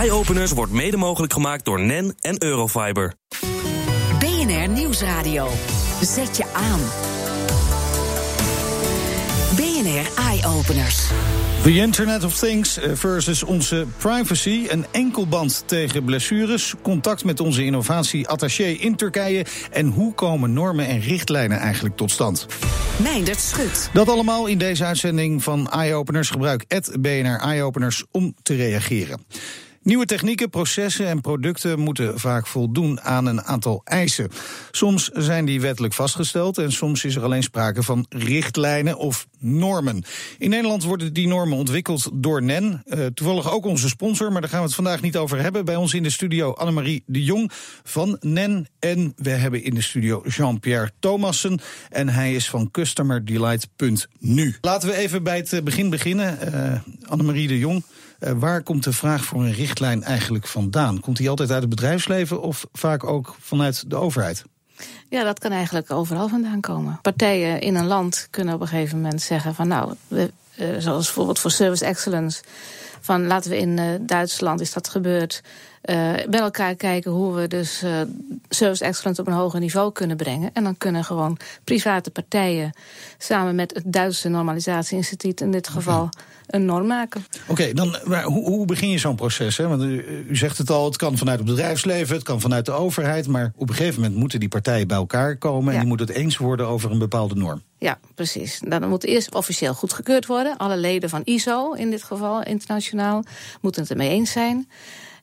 Eye-openers wordt mede mogelijk gemaakt door NEN en Eurofiber. BNR Nieuwsradio. Zet je aan. BNR Eye-openers. The Internet of Things versus onze privacy. Een enkelband tegen blessures. Contact met onze innovatie-attaché in Turkije. En hoe komen normen en richtlijnen eigenlijk tot stand? Meindert Schut. Dat allemaal in deze uitzending van Eye-openers. Gebruik het BNR Eye-openers om te reageren. Nieuwe technieken, processen en producten moeten vaak voldoen aan een aantal eisen. Soms zijn die wettelijk vastgesteld en soms is er alleen sprake van richtlijnen of normen. In Nederland worden die normen ontwikkeld door NEN, uh, toevallig ook onze sponsor, maar daar gaan we het vandaag niet over hebben. Bij ons in de studio Annemarie de Jong van NEN en we hebben in de studio Jean-Pierre Thomassen en hij is van CustomerDelight.nu. Laten we even bij het begin beginnen. Uh, Annemarie de Jong. Uh, waar komt de vraag voor een richtlijn eigenlijk vandaan? Komt die altijd uit het bedrijfsleven of vaak ook vanuit de overheid? Ja, dat kan eigenlijk overal vandaan komen. Partijen in een land kunnen op een gegeven moment zeggen van nou, we, uh, zoals bijvoorbeeld voor Service Excellence, van laten we in uh, Duitsland is dat gebeurd. Uh, bij elkaar kijken hoe we dus uh, service excellence op een hoger niveau kunnen brengen. En dan kunnen gewoon private partijen samen met het Duitse Normalisatieinstituut in dit geval okay. een norm maken. Oké, okay, dan hoe, hoe, begin je zo'n proces? Hè? Want u, u, zegt het al, het kan vanuit het bedrijfsleven, het kan vanuit de overheid. Maar op een gegeven moment moeten die partijen bij elkaar komen ja. en die moeten het eens worden over een bepaalde norm. Ja, precies. Dan moet eerst officieel goedgekeurd worden. Alle leden van ISO, in dit geval internationaal, moeten het ermee eens zijn.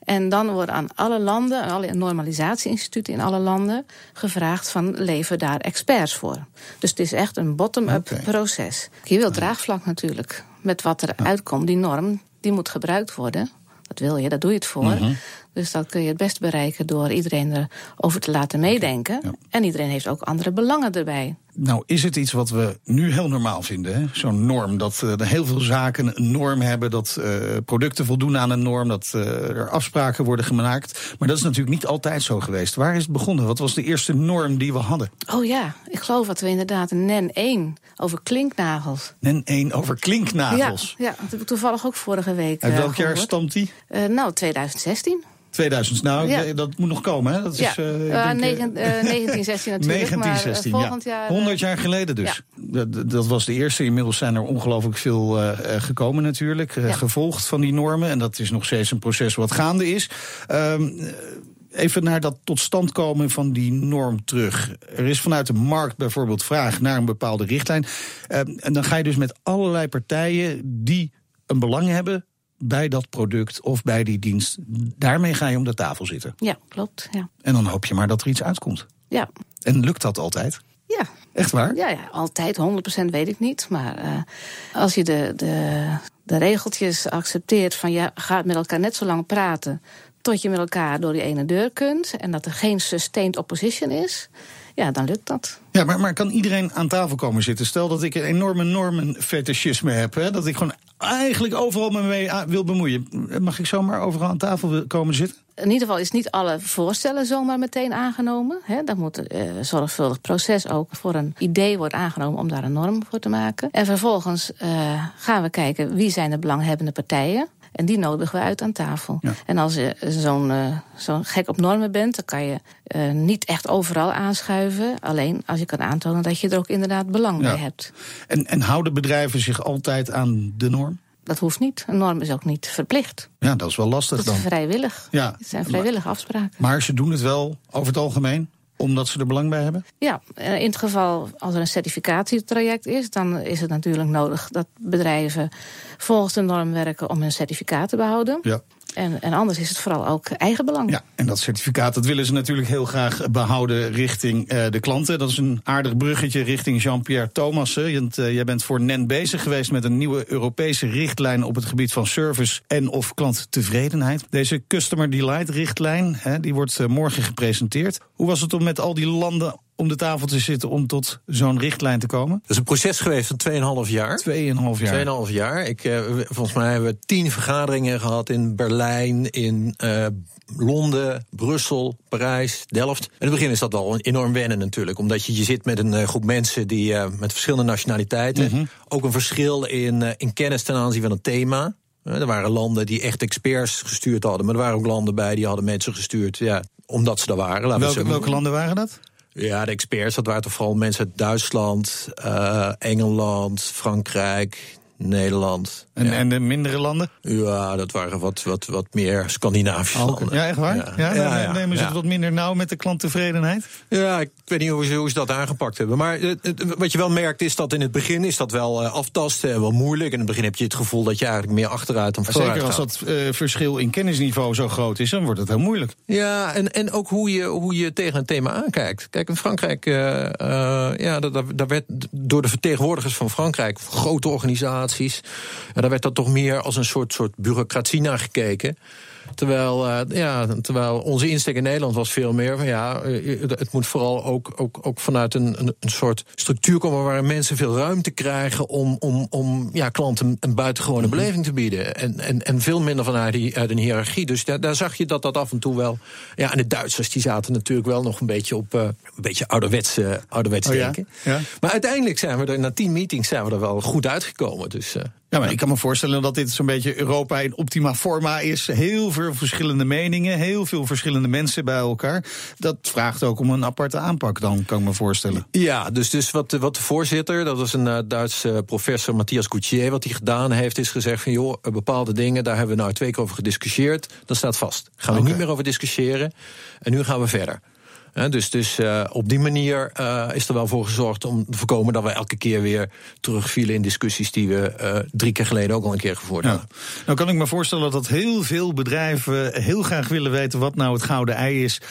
En dan worden aan alle landen, alle normalisatieinstituten in alle landen, gevraagd van lever daar experts voor. Dus het is echt een bottom-up okay. proces. Je wilt draagvlak natuurlijk. Met wat er uitkomt, die norm, die moet gebruikt worden. Dat wil je, daar doe je het voor. -hmm. Dus dat kun je het best bereiken door iedereen erover te laten meedenken. Ja. En iedereen heeft ook andere belangen erbij. Nou, is het iets wat we nu heel normaal vinden? Zo'n norm, dat uh, heel veel zaken een norm hebben, dat uh, producten voldoen aan een norm, dat uh, er afspraken worden gemaakt. Maar dat is natuurlijk niet altijd zo geweest. Waar is het begonnen? Wat was de eerste norm die we hadden? Oh ja, ik geloof dat we inderdaad een NEN 1 over klinknagels. NEN 1 over klinknagels? Ja, ja dat heb ik toevallig ook vorige week Uit welk jaar stamt die? nou, 2016. 2000, nou, ja. dat moet nog komen, hè? Dat ja. is, uh, uh, denk, 19, uh, 1916 natuurlijk, 1916, maar volgend jaar... 100 jaar geleden dus. Ja. Dat, dat, was de eerste. Inmiddels zijn er ongelooflijk veel gekomen natuurlijk, gevolgd van die normen. En dat is nog steeds een proces wat gaande is. Um, even naar dat tot stand komen van die norm terug. Er is vanuit de markt bijvoorbeeld vraag naar een bepaalde richtlijn. Um, en dan ga je dus met allerlei partijen die een belang hebben bij dat product of bij die dienst. Daarmee ga je om de tafel zitten. Ja, klopt. Ja. En dan hoop je maar dat er iets uitkomt. Ja. En lukt dat altijd? Ja. Echt waar? Ja, ja altijd. 100% weet ik niet. Maar uh, als je de, de, de regeltjes accepteert van je gaat met elkaar net zo lang praten tot je met elkaar door die ene deur kunt en dat er geen sustained opposition is, ja, dan lukt dat. Ja, maar, maar kan iedereen aan tafel komen zitten? Stel dat ik een enorme normenfetischisme heb, hè, dat ik gewoon eigenlijk overal me mee wil bemoeien. Mag ik zomaar overal aan tafel komen zitten? In ieder geval is niet alle voorstellen zomaar meteen aangenomen. Hè. Dat moet een uh, zorgvuldig proces ook voor een idee wordt aangenomen om daar een norm voor te maken. En vervolgens uh, gaan we kijken wie zijn de belanghebbende partijen. En die nodigen we uit aan tafel. Ja. En als je zo'n uh, zo gek op normen bent, dan kan je uh, niet echt overal aanschuiven. Alleen als je kan aantonen dat je er ook inderdaad belang ja. bij hebt. En, en houden bedrijven zich altijd aan de norm? Dat hoeft niet. Een norm is ook niet verplicht. Ja, dat is wel lastig dat dan. is vrijwillig. Ja. Het zijn vrijwillige maar, afspraken. Maar ze doen het wel over het algemeen? Omdat ze er belang bij hebben? Ja, in het geval als er een certificatietraject is, dan is het natuurlijk nodig dat bedrijven volgens de norm werken om hun certificaat te behouden. Ja. En, en anders is het vooral ook eigen belang. Ja, en dat certificaat dat willen ze natuurlijk heel graag behouden richting uh, de klanten. Dat is een aardig bruggetje richting Jean-Pierre Thomassen. Uh, jij bent voor NEN bezig geweest met een nieuwe Europese richtlijn op het gebied van service en of klanttevredenheid. Deze Customer Delight richtlijn, hè, die wordt uh, morgen gepresenteerd. Hoe was het om met al die landen om de tafel te zitten om tot zo'n richtlijn te komen? Dat is een proces geweest van 2,5 jaar. 2,5 jaar. 2,5 jaar. Ik, uh, volgens mij hebben we tien vergaderingen gehad in Berlijn, in uh, Londen, Brussel, Parijs, Delft. In het begin is dat wel enorm wennen natuurlijk. Omdat je, je zit met een uh, groep mensen die met verschillende nationaliteiten. Mm -hmm. Ook een verschil in, in kennis ten aanzien van het thema. Er waren landen die echt experts gestuurd hadden. Maar er waren ook landen bij die hadden mensen gestuurd. Ja, omdat ze er waren. Welke, welke landen waren dat? Ja, de experts, dat waren toch vooral mensen uit Duitsland, eh, Engeland, Frankrijk, Nederland. En, ja. en de mindere landen? ja, dat waren wat, wat, wat meer Scandinavische landen. Ja, echt waar? Ja, nemen ze het wat minder nauw met de klanttevredenheid? Ja, ik weet niet hoe ze, hoe ze dat aangepakt hebben. Maar eh, het- wat je wel merkt is dat in het begin is dat wel eh, aftasten en wel moeilijk. In het begin heb je het gevoel dat je eigenlijk meer achteruit dan vooruit Zeker als dat eh, verschil in kennisniveau zo groot is, dan wordt het heel moeilijk. Ja, en, en ook hoe je, hoe je tegen een thema aankijkt. Kijk, in Frankrijk, eh, eh, ja, daar werd door de vertegenwoordigers van Frankrijk, grote organisaties, ja, daar werd dat toch meer als een soort, soort bureaucratie naar gekeken. Terwijl, eh, ja, terwijl onze insteek in Nederland was veel meer van ja, eh, het moet vooral ook, ook, ook vanuit een, een, soort structuur komen waarin mensen veel ruimte krijgen om, om, om ja, klanten een buitengewone beleving te bieden. En, en, en veel minder vanuit die, uit een hiërarchie. Dus daar, daar zag je dat dat af en toe wel. Ja, en de Duitsers die zaten natuurlijk wel nog een beetje op eh, een beetje ouderwets, eh, ouderwets Oh denken. Ja. Maar uiteindelijk zijn we er na tien meetings zijn we er wel goed uitgekomen. Dus Ja, maar ik kan me voorstellen dat dit zo'n beetje Europa in optima forma is. Heel veel verschillende meningen, heel veel verschillende mensen bij elkaar. Dat vraagt ook om een aparte aanpak dan, kan ik me voorstellen. Ja, dus, dus wat, de- wat de voorzitter, dat was een uh, Duitse professor, Matthias Gauthier, wat hij gedaan heeft, is gezegd van joh, eh, bepaalde dingen, daar hebben we nou twee keer over gediscussieerd. Dat staat vast. Gaan we niet meer over discussiëren. En nu gaan we verder. Dus dus uh, op die manier uh, is er wel voor gezorgd om te voorkomen dat we elke keer weer terugvielen in discussies die we uh, drie keer geleden ook al een keer gevoerd Ja. hadden. Nou kan ik me voorstellen dat heel veel bedrijven heel graag willen weten wat nou het gouden ei is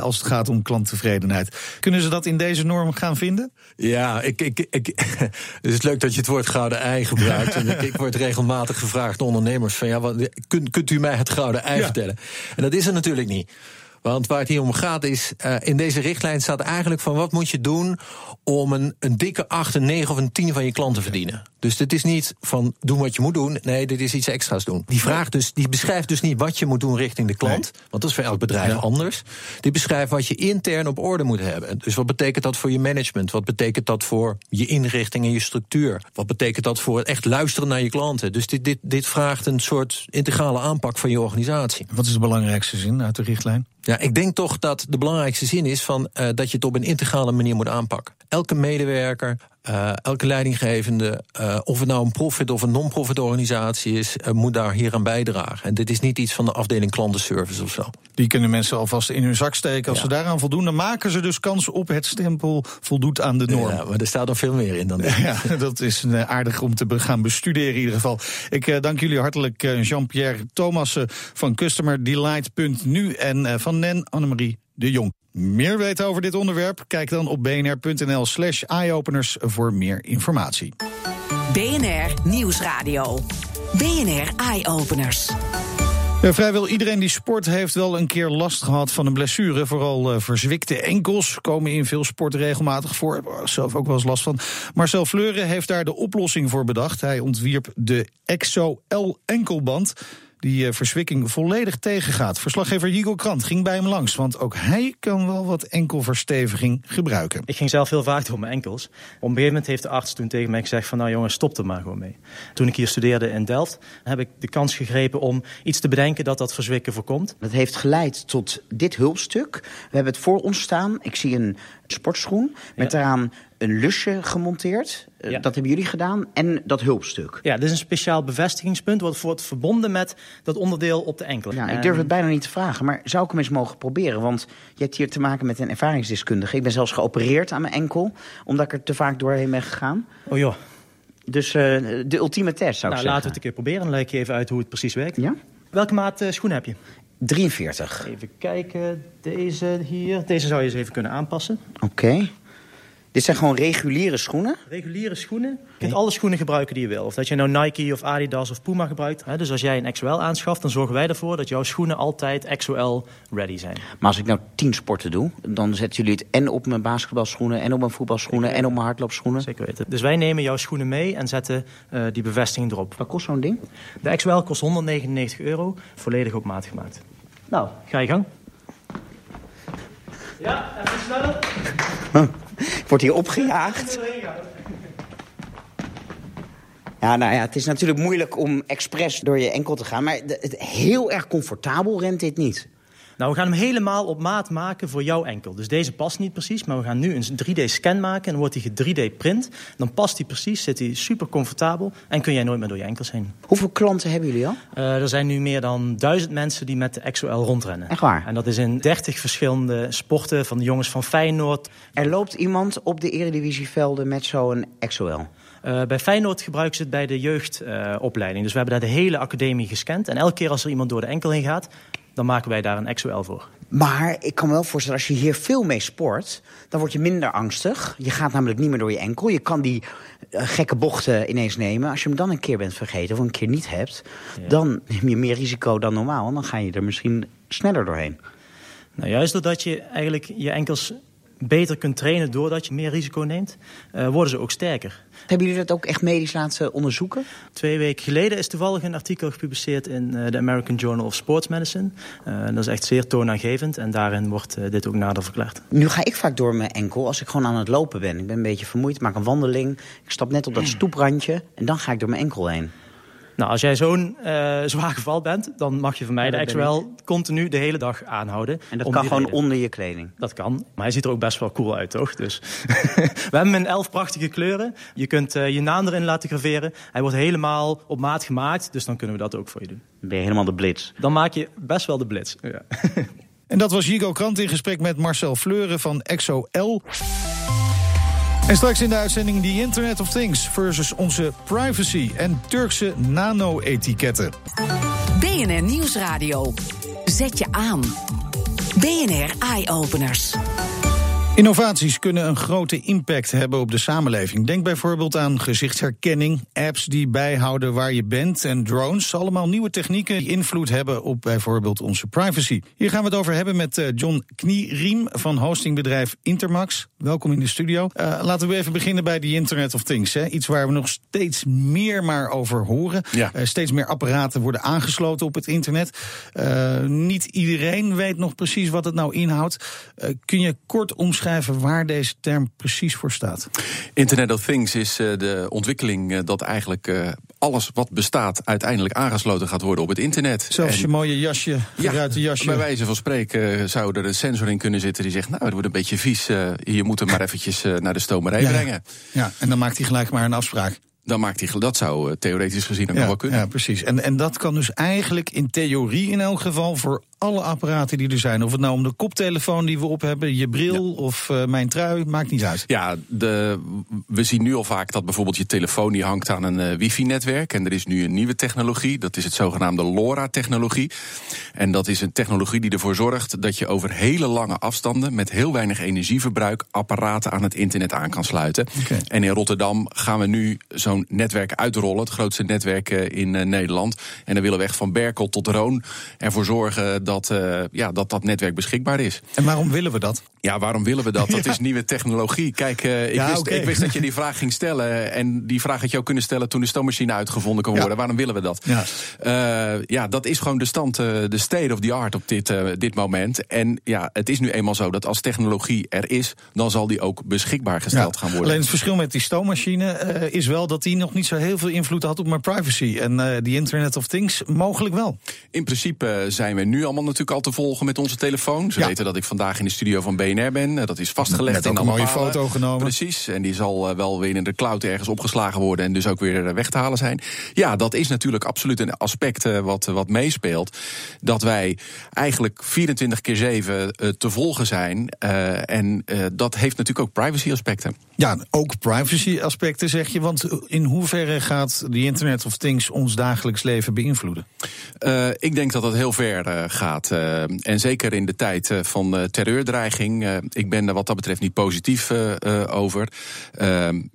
als het gaat om klanttevredenheid. Kunnen ze dat in deze norm gaan vinden? Ja, ik, ik, ik, het is leuk dat je het woord gouden ei gebruikt. en ik, ik word regelmatig gevraagd door ondernemers van ja, wat, kunt, kunt u mij het gouden ei Ja. vertellen? En dat is er natuurlijk niet. Want waar het hier om gaat is, uh, in deze richtlijn staat eigenlijk van wat moet je doen om een, een dikke 8, een 9 of een 10 van je klant te verdienen. Dus dit is niet van doen wat je moet doen. Nee, dit is iets extra's doen. Die vraag dus, die beschrijft dus niet wat je moet doen richting de klant. Nee. Want dat is voor elk bedrijf Ja. anders. Die beschrijft wat je intern op orde moet hebben. Dus wat betekent dat voor je management? Wat betekent dat voor je inrichting en je structuur? Wat betekent dat voor het echt luisteren naar je klanten? Dus dit, dit, dit vraagt een soort integrale aanpak van je organisatie. Wat is de belangrijkste zin uit de richtlijn? Ja, ik denk toch dat de belangrijkste zin is van, uh, dat je het op een integrale manier moet aanpakken. Elke medewerker, uh, elke leidinggevende, uh, of het nou een profit of een non-profit organisatie is, moet daar hier aan bijdragen. En dit is niet iets van de afdeling klantenservice of zo. Die kunnen mensen alvast in hun zak steken. Als Ja. ze daaraan voldoen, dan maken ze dus kans op het stempel voldoet aan de norm. Ja, maar er staat nog veel meer in dan dit. Ja, dat is een, eh, aardig om te gaan bestuderen in ieder geval. Ik eh, dank jullie hartelijk eh, Jean-Pierre Thomassen van CustomerDelight.nu en eh, van NEN Annemarie de Jong. Meer weten over dit onderwerp? Kijk dan op bnr.nl slash eyeopeners voor meer informatie. BNR Nieuwsradio. BNR Eye Openers. Ja, vrijwel iedereen die sport heeft wel een keer last gehad van een blessure. Vooral eh, verzwikte enkels komen in veel sporten regelmatig voor. Zelf ook wel eens last van. Marcel Fleuren heeft daar de oplossing voor bedacht. Hij ontwierp de Exo L enkelband. Die eh, verzwikking volledig tegengaat. Verslaggever Jigo Krant ging bij hem langs. Want ook hij kan wel wat enkelversteviging gebruiken. Ik ging zelf heel vaak door mijn enkels. Op een gegeven moment heeft de arts toen tegen mij gezegd van nou jongens, stop er maar gewoon mee. Toen ik hier studeerde in Delft, heb ik de kans gegrepen om iets te bedenken dat dat verzwikken voorkomt. Dat heeft geleid tot dit hulpstuk. We hebben het voor ons staan. Ik zie een sportschoen met Ja. daaraan een lusje gemonteerd. Eh, Ja. Dat hebben jullie gedaan. En dat hulpstuk. Ja, dit is een speciaal bevestigingspunt wat wordt verbonden met dat onderdeel op de enkel. Ja, ik durf het bijna niet te vragen, maar zou ik hem eens mogen proberen? Want je hebt hier te maken met een ervaringsdeskundige. Ik ben zelfs geopereerd aan mijn enkel, omdat ik er te vaak doorheen ben gegaan. Oh joh, Dus eh, de ultieme test zou nou ik laten we het zeggen. een keer proberen. Dan leg ik je even uit hoe het precies werkt. Ja? Welke maat eh, schoen heb je? 43. Even kijken, deze hier. Deze zou je eens even kunnen aanpassen. Oké. Dit zijn gewoon reguliere schoenen. Reguliere schoenen. Je kunt alle schoenen gebruiken die je wil. Of dat je nou Nike of Adidas of Puma gebruikt. Hè, Dus als jij een XOL aanschaft, dan zorgen wij ervoor dat jouw schoenen altijd XOL ready zijn. Maar als ik nou 10 sporten doe, dan zetten jullie het en op mijn basketbalschoenen, en op mijn voetbalschoenen, en op mijn hardloopschoenen. Zeker weten. Dus wij nemen jouw schoenen mee en zetten eh, die bevestiging erop. Wat kost zo'n ding? De XOL kost 199 euro, volledig op maat gemaakt. Nou, ga je gang. Ja, even sneller. Ik word hier opgejaagd. Ja, nou ja, het is natuurlijk moeilijk om expres door je enkel te gaan. Maar heel erg comfortabel rent dit niet. Nou, we gaan hem helemaal op maat maken voor jouw enkel. Dus deze past niet precies, maar we gaan nu een 3D-scan maken... en dan wordt hij 3D-print. Dan past hij precies, zit hij super comfortabel... en kun jij nooit meer door je enkels heen. Hoeveel klanten hebben jullie al? Eh, er zijn nu meer dan duizend mensen die met de XOL rondrennen. Echt waar? En dat is in 30 verschillende sporten van de jongens van Feyenoord. Er loopt iemand op de eredivisievelden met zo'n XOL. Eh, bij Feyenoord gebruiken ze het bij de jeugdopleiding. dus we hebben daar de hele academie gescand. En elke keer als er iemand door de enkel heen gaat... dan maken wij daar een XOL voor. Maar ik kan me wel voorstellen, als je hier veel mee sport... dan word je minder angstig. Je gaat namelijk niet meer door je enkel. Je kan die eh, gekke bochten ineens nemen. Als je hem dan een keer bent vergeten of een keer niet hebt... dan neem je meer risico dan normaal. En dan ga je er misschien sneller doorheen. Nou, juist doordat je eigenlijk je enkels beter kunt trainen... doordat je meer risico neemt, eh, worden ze ook sterker. Hebben jullie dat ook echt medisch laten onderzoeken? Twee weken geleden is toevallig een artikel gepubliceerd in eh, de American Journal of Sports Medicine. Eh, dat is echt zeer toonaangevend en daarin wordt dit ook nader verklaard. Nu ga ik vaak door mijn enkel als ik gewoon aan het lopen ben. Ik ben een beetje vermoeid, maak een wandeling. Ik stap net op dat stoeprandje en dan ga ik door mijn enkel heen. Nou, als jij zo'n eh, zwaar geval bent, dan mag je van mij Ja, de XOL continu de hele dag aanhouden. En dat kan gewoon reden. onder je kleding. Dat kan, maar hij ziet er ook best wel cool uit, toch? Dus we hebben hem in elf prachtige kleuren. Je kunt eh, je naam erin laten graveren. Hij wordt helemaal op maat gemaakt, dus dan kunnen we dat ook voor je doen. Dan ben je helemaal de blitz. Dan maak je best wel de blitz. Ja. En dat was Jigo Krant in gesprek met Marcel Fleuren van XOL. En straks in de uitzending die Internet of Things versus onze privacy en Turkse nano-etiketten. BNR Nieuwsradio. Zet je aan. BNR Eye Openers. Innovaties kunnen een grote impact hebben op de samenleving. Denk bijvoorbeeld aan gezichtsherkenning, apps die bijhouden waar je bent en drones. Allemaal nieuwe technieken die invloed hebben op bijvoorbeeld onze privacy. Hier gaan we het over hebben met eh, John Knieriem van hostingbedrijf Intermax. Welkom in de studio. Eh, laten we even beginnen bij die Internet of Things. Hè. Iets waar we nog steeds meer maar over horen. Ja. Eh, steeds meer apparaten worden aangesloten op het internet. Niet iedereen weet nog precies wat het nou inhoudt. Kun je kort omschrijven waar deze term precies voor staat? Internet of Things is eh, de ontwikkeling eh, dat eigenlijk eh, alles wat bestaat uiteindelijk aangesloten gaat worden op het internet. Zelfs En- je mooie jasje, geruite jasje. Bij wijze van spreken zou er een sensor in kunnen zitten die zegt: Nou, het wordt een beetje vies. je moet hem maar eventjes naar de stomerij Ja. brengen. Ja, en dan maakt hij gelijk maar een afspraak. Dan maakt hij dat zou theoretisch gezien ook nog Ja, wel kunnen. ja, precies. En, en dat kan dus eigenlijk in theorie in elk geval voor alle apparaten die er zijn. Of het nou om de koptelefoon die we op hebben, je bril of eh, mijn trui, maakt niet uit. Ja, de, we zien nu al vaak dat bijvoorbeeld je telefoon die hangt aan een eh, wifi-netwerk. En er is nu een nieuwe technologie, dat is het zogenaamde LoRa-technologie. En dat is een technologie die ervoor zorgt dat je over hele lange afstanden... met heel weinig energieverbruik apparaten aan het internet aan kan sluiten. En in Rotterdam gaan we nu zo'n netwerk uitrollen. Het grootste netwerk eh, in Nederland. En dan willen we echt van Berkel tot Roon ervoor zorgen dat, eh, ja, dat dat netwerk beschikbaar is. En waarom willen we dat? Ja, waarom willen we dat? Dat is nieuwe technologie. Kijk, eh, ik, Ja, wist, ik wist dat je die vraag ging stellen. En die vraag had je ook kunnen stellen toen de stoommachine uitgevonden kon Ja. worden. Waarom willen we dat? Ja. Eh, ja, dat is gewoon de stand, de state of the art op dit, dit moment. En ja, het is nu eenmaal zo dat als technologie er is, dan zal die ook beschikbaar gesteld gaan worden. Alleen het verschil met die stoommachine is wel dat die nog niet zo heel veel invloed had op mijn privacy. En die Internet of Things mogelijk wel. In principe zijn we nu allemaal natuurlijk al te volgen met onze telefoon. Ze Ja. weten dat ik vandaag in de studio van BNR ben. Eh, Dat is vastgelegd in een mooie palen. foto genomen. Precies. En die zal eh, wel weer in de cloud ergens opgeslagen worden. En dus ook weer eh, weg te halen zijn. Ja, dat is natuurlijk absoluut een aspect wat, wat meespeelt. Dat wij eigenlijk 24 keer 7 eh, te volgen zijn. En dat heeft natuurlijk ook privacy aspecten. Ja, ook privacy aspecten zeg je. Want in hoeverre gaat die Internet of Things ons dagelijks leven beïnvloeden? Ik denk dat dat heel ver eh, gaat. eh, en zeker in de tijd eh, van eh, terreurdreiging. ik ben er wat dat betreft niet positief over.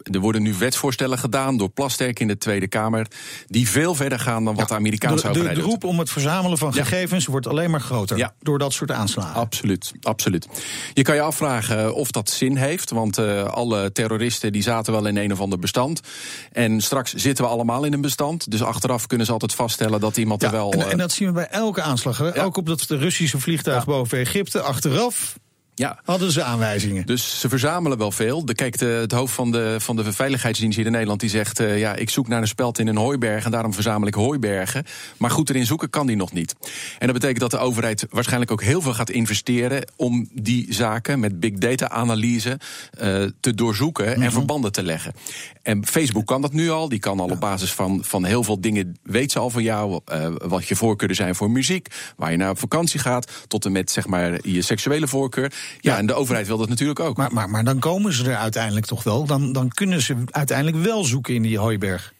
Er worden nu wetsvoorstellen gedaan door Plasterk in de Tweede Kamer. die veel verder gaan dan wat de Amerikaanse de, de, overheid de roep om het verzamelen van Ja. gegevens wordt alleen maar groter Ja. door dat soort aanslagen. Absoluut, absoluut. Je kan je afvragen of dat zin heeft. Want alle terroristen die zaten wel in een of ander bestand. En straks zitten we allemaal in een bestand. Dus achteraf kunnen ze altijd vaststellen dat iemand er wel. en, en dat zien we bij elke aanslag. Ook op dat Russische vliegtuig boven Egypte. Achteraf Ja. Hadden ze aanwijzingen? Dus ze verzamelen wel veel. De, kijk, de, het hoofd van de, van de veiligheidsdienst hier in Nederland die zegt: uh, ja, ik zoek naar een speld in een hooiberg en daarom verzamel ik hooibergen. Maar goed erin zoeken kan die nog niet. En dat betekent dat de overheid waarschijnlijk ook heel veel gaat investeren om die zaken met big data analyse uh, te doorzoeken en Mhm. verbanden te leggen. En Facebook kan dat nu al. Die kan al op basis van, van heel veel dingen weet ze al van jou. Uh, wat je voorkeuren zijn voor muziek, waar je naar op vakantie gaat, tot en met zeg maar je seksuele voorkeur. Ja, en de overheid wil dat natuurlijk ook. Maar, maar, maar dan komen ze er uiteindelijk toch wel. Dan, dan kunnen ze uiteindelijk wel zoeken in die hooiberg.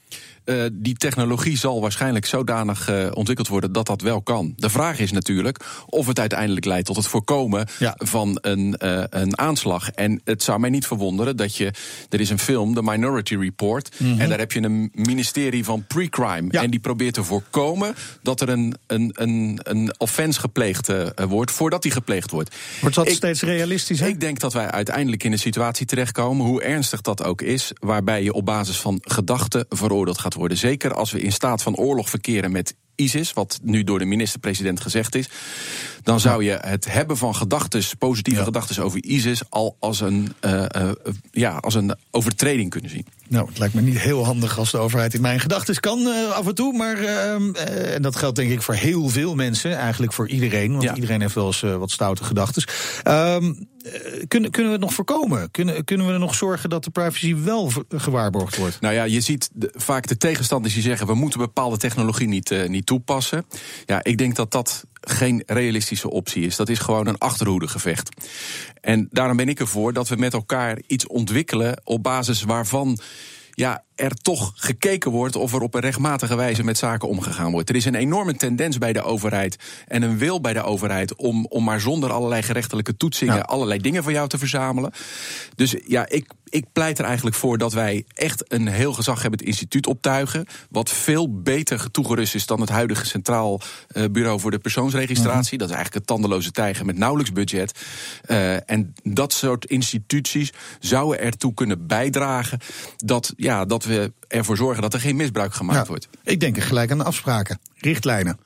Uh, die technologie zal waarschijnlijk zodanig uh, ontwikkeld worden dat dat wel kan. De vraag is natuurlijk of het uiteindelijk leidt tot het voorkomen ja. van een, uh, een aanslag. En het zou mij niet verwonderen dat je. Er is een film, The Minority Report. Mm -hmm. En daar heb je een ministerie van pre-crime. Ja. En die probeert te voorkomen dat er een, een, een, een offense gepleegd wordt voordat die gepleegd wordt. Wordt dat ik, steeds realistischer? Ik denk dat wij uiteindelijk in een situatie terechtkomen, hoe ernstig dat ook is, waarbij je op basis van gedachten veroordeeld gaat worden worden. Zeker als we in staat van oorlog verkeren met ISIS, wat nu door de minister-president gezegd is, dan zou je het hebben van gedachten, positieve ja. gedachten over ISIS, al als een, uh, uh, ja, als een overtreding kunnen zien. Nou, het lijkt me niet heel handig als de overheid in mijn gedachten kan uh, af en toe. Maar uh, en dat geldt denk ik voor heel veel mensen, eigenlijk voor iedereen. Want ja. iedereen heeft wel eens uh, wat stoute gedachten. kunnen, kunnen we het nog voorkomen? Kunnen, kunnen we er nog zorgen dat de privacy wel gewaarborgd wordt? Nou ja, je ziet de, vaak de tegenstanders die zeggen... we moeten bepaalde technologie niet, niet toepassen. Ja, ik denk dat dat geen realistische optie is. Dat is gewoon een achterhoedegevecht. En daarom ben ik ervoor dat we met elkaar iets ontwikkelen... op basis waarvan ja, er toch gekeken wordt of er op een rechtmatige wijze met zaken omgegaan wordt. Er is een enorme tendens bij de overheid en een wil bij de overheid om, om maar zonder allerlei gerechtelijke toetsingen ja. allerlei dingen van jou te verzamelen. Dus ja, ik, ik pleit er eigenlijk voor dat wij echt een heel gezaghebbend instituut optuigen. Wat veel beter toegerust is dan het huidige Centraal uh, Bureau voor de Persoonsregistratie. -hmm. Dat is eigenlijk het tandeloze tijger met nauwelijks budget. Uh, en dat soort instituties zouden ertoe kunnen bijdragen dat, ja, dat we ervoor zorgen dat er geen misbruik gemaakt ja, wordt. Ik denk gelijk aan de afspraken, richtlijnen.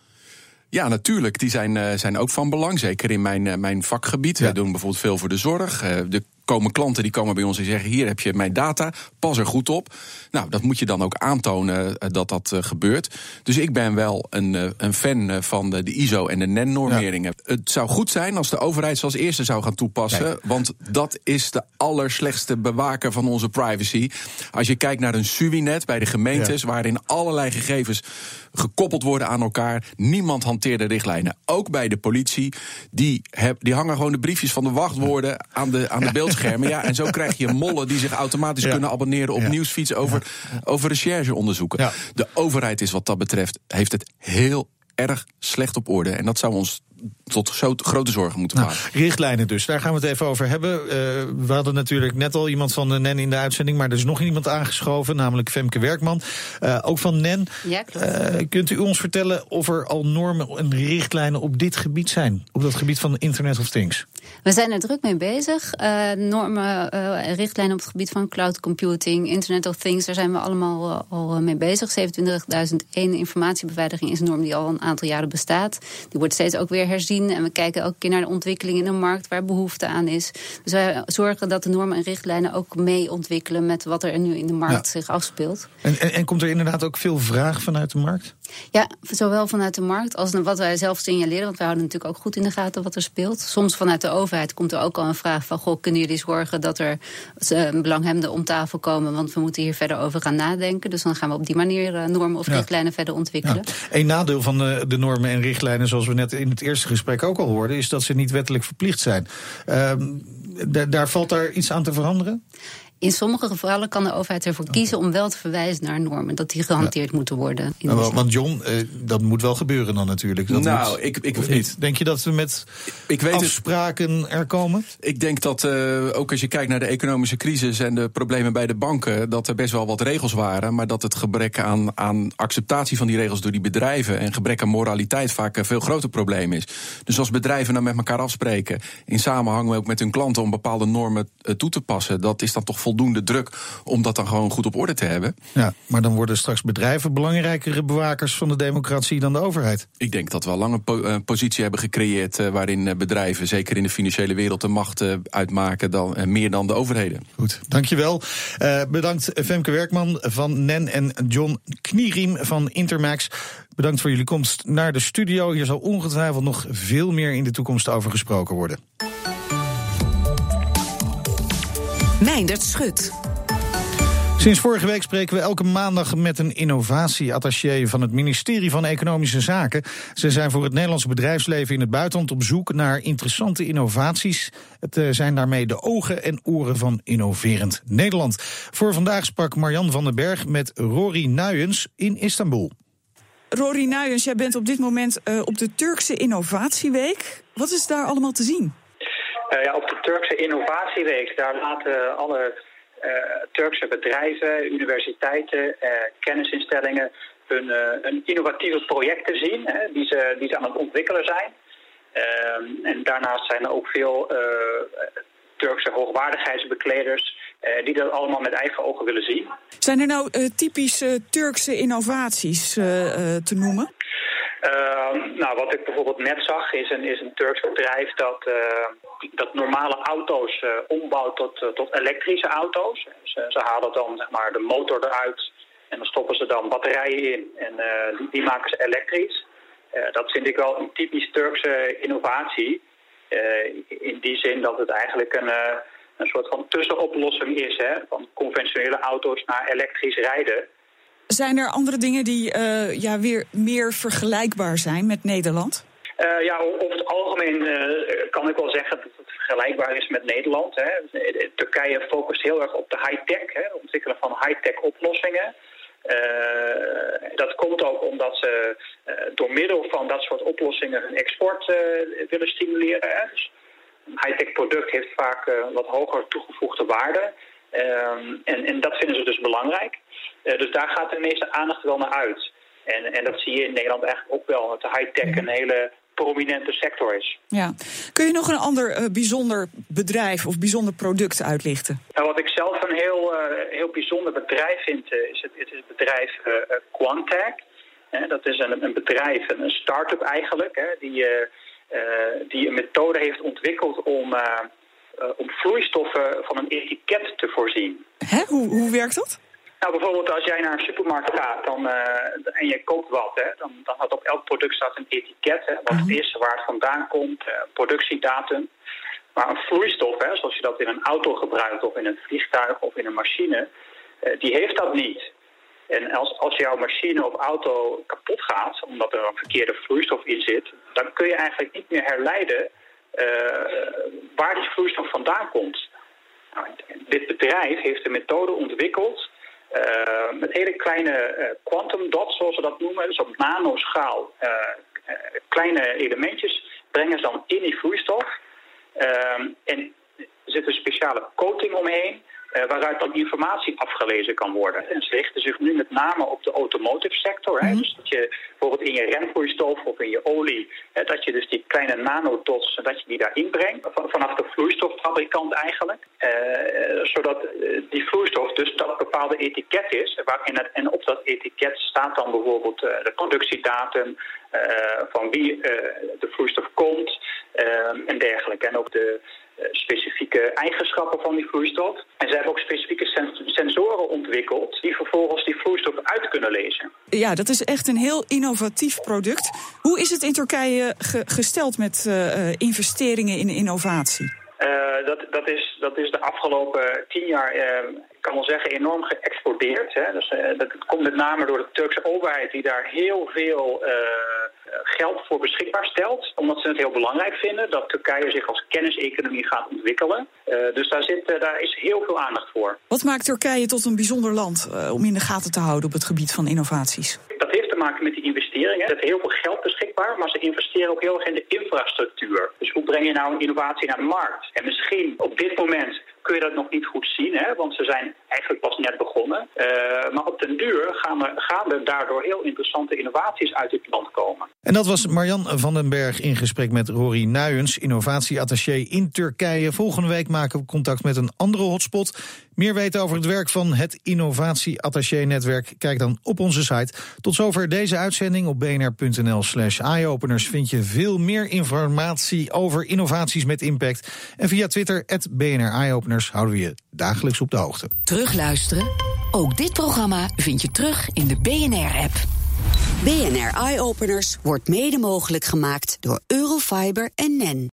Ja, natuurlijk. Die zijn, uh, zijn ook van belang. Zeker in mijn, uh, mijn vakgebied. Ja. We doen bijvoorbeeld veel voor de zorg. Uh, de komen klanten die komen bij ons en zeggen: Hier heb je mijn data, pas er goed op. Nou, dat moet je dan ook aantonen dat dat uh, gebeurt. Dus ik ben wel een, uh, een fan van de, de ISO en de NEN-normeringen. Ja. Het zou goed zijn als de overheid ze als eerste zou gaan toepassen. Kijk. Want dat is de allerslechtste bewaker van onze privacy. Als je kijkt naar een SUWINet bij de gemeentes, ja. waarin allerlei gegevens gekoppeld worden aan elkaar. Niemand hanteert de richtlijnen. Ook bij de politie. Die, heb, die hangen gewoon de briefjes van de wachtwoorden aan de, aan de beeldschermen. Ja, en zo krijg je mollen die zich automatisch ja. kunnen abonneren op ja. nieuwsfiets over, ja. over rechercheonderzoeken. De overheid is wat dat betreft, heeft het heel erg slecht op orde. En dat zou ons tot zo grote zorgen moeten nou, maken. Richtlijnen dus, daar gaan we het even over hebben. Uh, we hadden natuurlijk net al iemand van de NEN in de uitzending... maar er is nog iemand aangeschoven, namelijk Femke Werkman. Uh, ook van NEN. Ja, uh, kunt u ons vertellen of er al normen en richtlijnen op dit gebied zijn? Op dat gebied van Internet of Things? We zijn er druk mee bezig. normen en richtlijnen op het gebied van cloud computing, Internet of Things... daar zijn we allemaal al mee bezig. 27.001 informatiebeveiliging is een norm die al een aantal jaren bestaat. Die wordt steeds ook weer herzien. En we kijken elke keer naar de ontwikkeling in de markt waar behoefte aan is. Dus wij zorgen dat de normen en richtlijnen ook mee ontwikkelen met wat er nu in de markt ja. zich afspeelt. En, en, en, komt er inderdaad ook veel vraag vanuit de markt? Ja, zowel vanuit de markt als wat wij zelf signaleren. Want wij houden natuurlijk ook goed in de gaten wat er speelt. Soms vanuit de overheid komt er ook al een vraag van... goh, kunnen jullie zorgen dat er uh, belanghebbenden om tafel komen... want we moeten hier verder over gaan nadenken. Dus dan gaan we op die manier uh, normen of ja. richtlijnen verder ontwikkelen. Ja. Een nadeel van de, de normen en richtlijnen, zoals we net in het eerste gesprek ook al hoorden... is dat ze niet wettelijk verplicht zijn. Uh, daar valt daar iets aan te veranderen? In sommige gevallen kan de overheid ervoor kiezen om wel te verwijzen naar normen. Dat die gehanteerd ja. moeten worden. In nou, want John, eh, dat moet wel gebeuren dan natuurlijk. Dat nou, moet, ik, ik niet. Denk je dat we met ik weet afspraken het. er komen? Ik denk dat uh, ook als je kijkt naar de economische crisis en de problemen bij de banken, dat er best wel wat regels waren. Maar dat het gebrek aan, aan acceptatie van die regels door die bedrijven en gebrek aan moraliteit vaak een veel groter probleem is. Dus als bedrijven nou met elkaar afspreken, in samenhang ook met hun klanten om bepaalde normen uh, toe te passen, dat is dan toch voldoende voldoende druk om dat dan gewoon goed op orde te hebben. Ja, maar dan worden straks bedrijven belangrijkere bewakers van de democratie dan de overheid. Ik denk dat we al lang een positie hebben gecreëerd waarin bedrijven, zeker in de financiële wereld, de macht uitmaken dan, meer dan de overheden. Goed, dankjewel. Bedankt Femke Werkman van NEN en John Knieriem van Intermax. Bedankt voor jullie komst naar de studio. Hier zal ongetwijfeld nog veel meer in de toekomst over gesproken worden. Meindert Schut. Sinds vorige week spreken we elke maandag met een innovatieattaché van het ministerie van Economische Zaken. Ze zijn voor het Nederlandse bedrijfsleven in het buitenland op zoek naar interessante innovaties. Het eh, zijn daarmee de ogen en oren van innoverend Nederland. Voor vandaag sprak Marjan van den Berg met Rory Nuyens in Istanbul. Rory Nuyens, jij bent op dit moment uh, op de Turkse Innovatieweek. Wat is daar allemaal te zien? Uh, ja, op de Turkse Innovatieweek, daar laten alle uh, Turkse bedrijven, universiteiten, kennisinstellingen hun, innovatieve projecten zien, hè, die, ze, die ze aan het ontwikkelen zijn. En daarnaast zijn er ook veel Turkse hoogwaardigheidsbekleders die dat allemaal met eigen ogen willen zien. Zijn er nou typische Turkse innovaties te noemen? Ehm, nou, wat ik bijvoorbeeld net zag is een, is een Turks bedrijf dat, dat normale auto's ombouwt tot, tot elektrische auto's. Ze, ze, halen dan zeg maar, de motor eruit en dan stoppen ze dan batterijen in en die, die, maken ze elektrisch. dat vind ik wel een typisch Turkse innovatie. in die zin dat het eigenlijk een een soort van tussenoplossing is. Hè, van conventionele auto's naar elektrisch rijden. Zijn er andere dingen die uh, ja, weer meer vergelijkbaar zijn met Nederland? Uh, ja, over het algemeen uh, kan ik wel zeggen dat het vergelijkbaar is met Nederland. Hè. Turkije focust heel erg op de high-tech, het ontwikkelen van high-tech oplossingen. dat komt ook omdat ze door middel van dat soort oplossingen hun export willen stimuleren. Hè. Dus een high-tech product heeft vaak wat hoger toegevoegde waarde. Um, en, en, dat vinden ze dus belangrijk. Uh, dus daar gaat de meeste aandacht wel naar uit. En, en dat zie je in Nederland eigenlijk ook wel, dat de high-tech een hele prominente sector is. Ja. Kun je nog een ander uh, bijzonder bedrijf of bijzonder product uitlichten? Nou, wat ik zelf een heel, heel bijzonder bedrijf vind, is het, het, is het bedrijf Quantec. dat is een, een bedrijf, een start-up eigenlijk, hè, die eh, die een methode heeft ontwikkeld om, eh, eh, om vloeistoffen van een etiket te voorzien. Hè? Hoe, hoe werkt dat? Nou, bijvoorbeeld als jij naar een supermarkt gaat dan, en je koopt wat, hè, dan, dan had op elk product staat een etiket. Hè, wat het is, waar het vandaan komt, productiedatum. Maar een vloeistof, hè, zoals je dat in een auto gebruikt of in een vliegtuig of in een machine, die heeft dat niet. En als, als jouw machine of auto kapot gaat, omdat er een verkeerde vloeistof in zit, dan kun je eigenlijk niet meer herleiden uh, waar die vloeistof vandaan komt. Nou, dit bedrijf heeft een methode ontwikkeld uh, met hele kleine quantum dots, zoals ze dat noemen, dus op nanoschaal. kleine elementjes brengen ze dan in die vloeistof. en er zit een speciale coating omheen. Uh, waaruit dan informatie afgelezen kan worden. En ze richten zich nu met name op de automotive sector. Hè? Mhm. Dus dat je bijvoorbeeld in je remvloeistof of in je olie, hè, dat je dus die kleine nanodots, dat je die daar inbrengt. Vanaf de vloeistoffabrikant eigenlijk. Uh, zodat uh, die vloeistof dus dat bepaalde etiket is. Waarin het, en op dat etiket staat dan bijvoorbeeld de productiedatum, van wie de vloeistof komt en dergelijke. En ook de eh, specifieke eigenschappen van die vloeistof. En ze hebben ook specifieke sensoren ontwikkeld die vervolgens die vloeistof uit kunnen lezen. Ja, dat is echt een heel innovatief product. Hoe is het in Turkije gesteld met uh, investeringen in innovatie? Uh, dat, dat, is, dat is de afgelopen tien jaar, uh, ik kan wel zeggen, enorm geëxplodeerd. Hè. Dus, dat komt met name door de Turkse overheid die daar heel veel geld voor beschikbaar stelt. Omdat ze het heel belangrijk vinden dat Turkije zich als kenniseconomie gaat ontwikkelen. dus daar, zit, daar is heel veel aandacht voor. Wat maakt Turkije tot een bijzonder land om in de gaten te houden op het gebied van innovaties? Dat heeft te maken met die investeringen. Ze hebben heel veel geld beschikbaar, maar ze investeren ook heel erg in de infrastructuur. Dus hoe breng je nou een innovatie naar de markt? En misschien op dit moment kun je dat nog niet goed zien, hè, want ze zijn eigenlijk pas net begonnen. Uh, maar op den duur gaan er, gaan er daardoor heel interessante innovaties uit dit land komen. En dat was Marjan van den Berg in gesprek met Rory Nuyens, innovatieattaché in Turkije. Volgende week maken we contact met een andere hotspot. Meer weten over het werk van het innovatieattaché-netwerk? Kijk dan op onze site. Tot zover deze uitzending op bnr.nl slash eyeopeners vind je veel meer informatie over innovaties met impact. En via Twitter, BNR Eyeopeners, houden we je dagelijks op de hoogte. Terugluisteren? Ook dit programma vind je terug in de BNR-app. BNR Eyeopeners wordt mede mogelijk gemaakt door Eurofiber en NEN.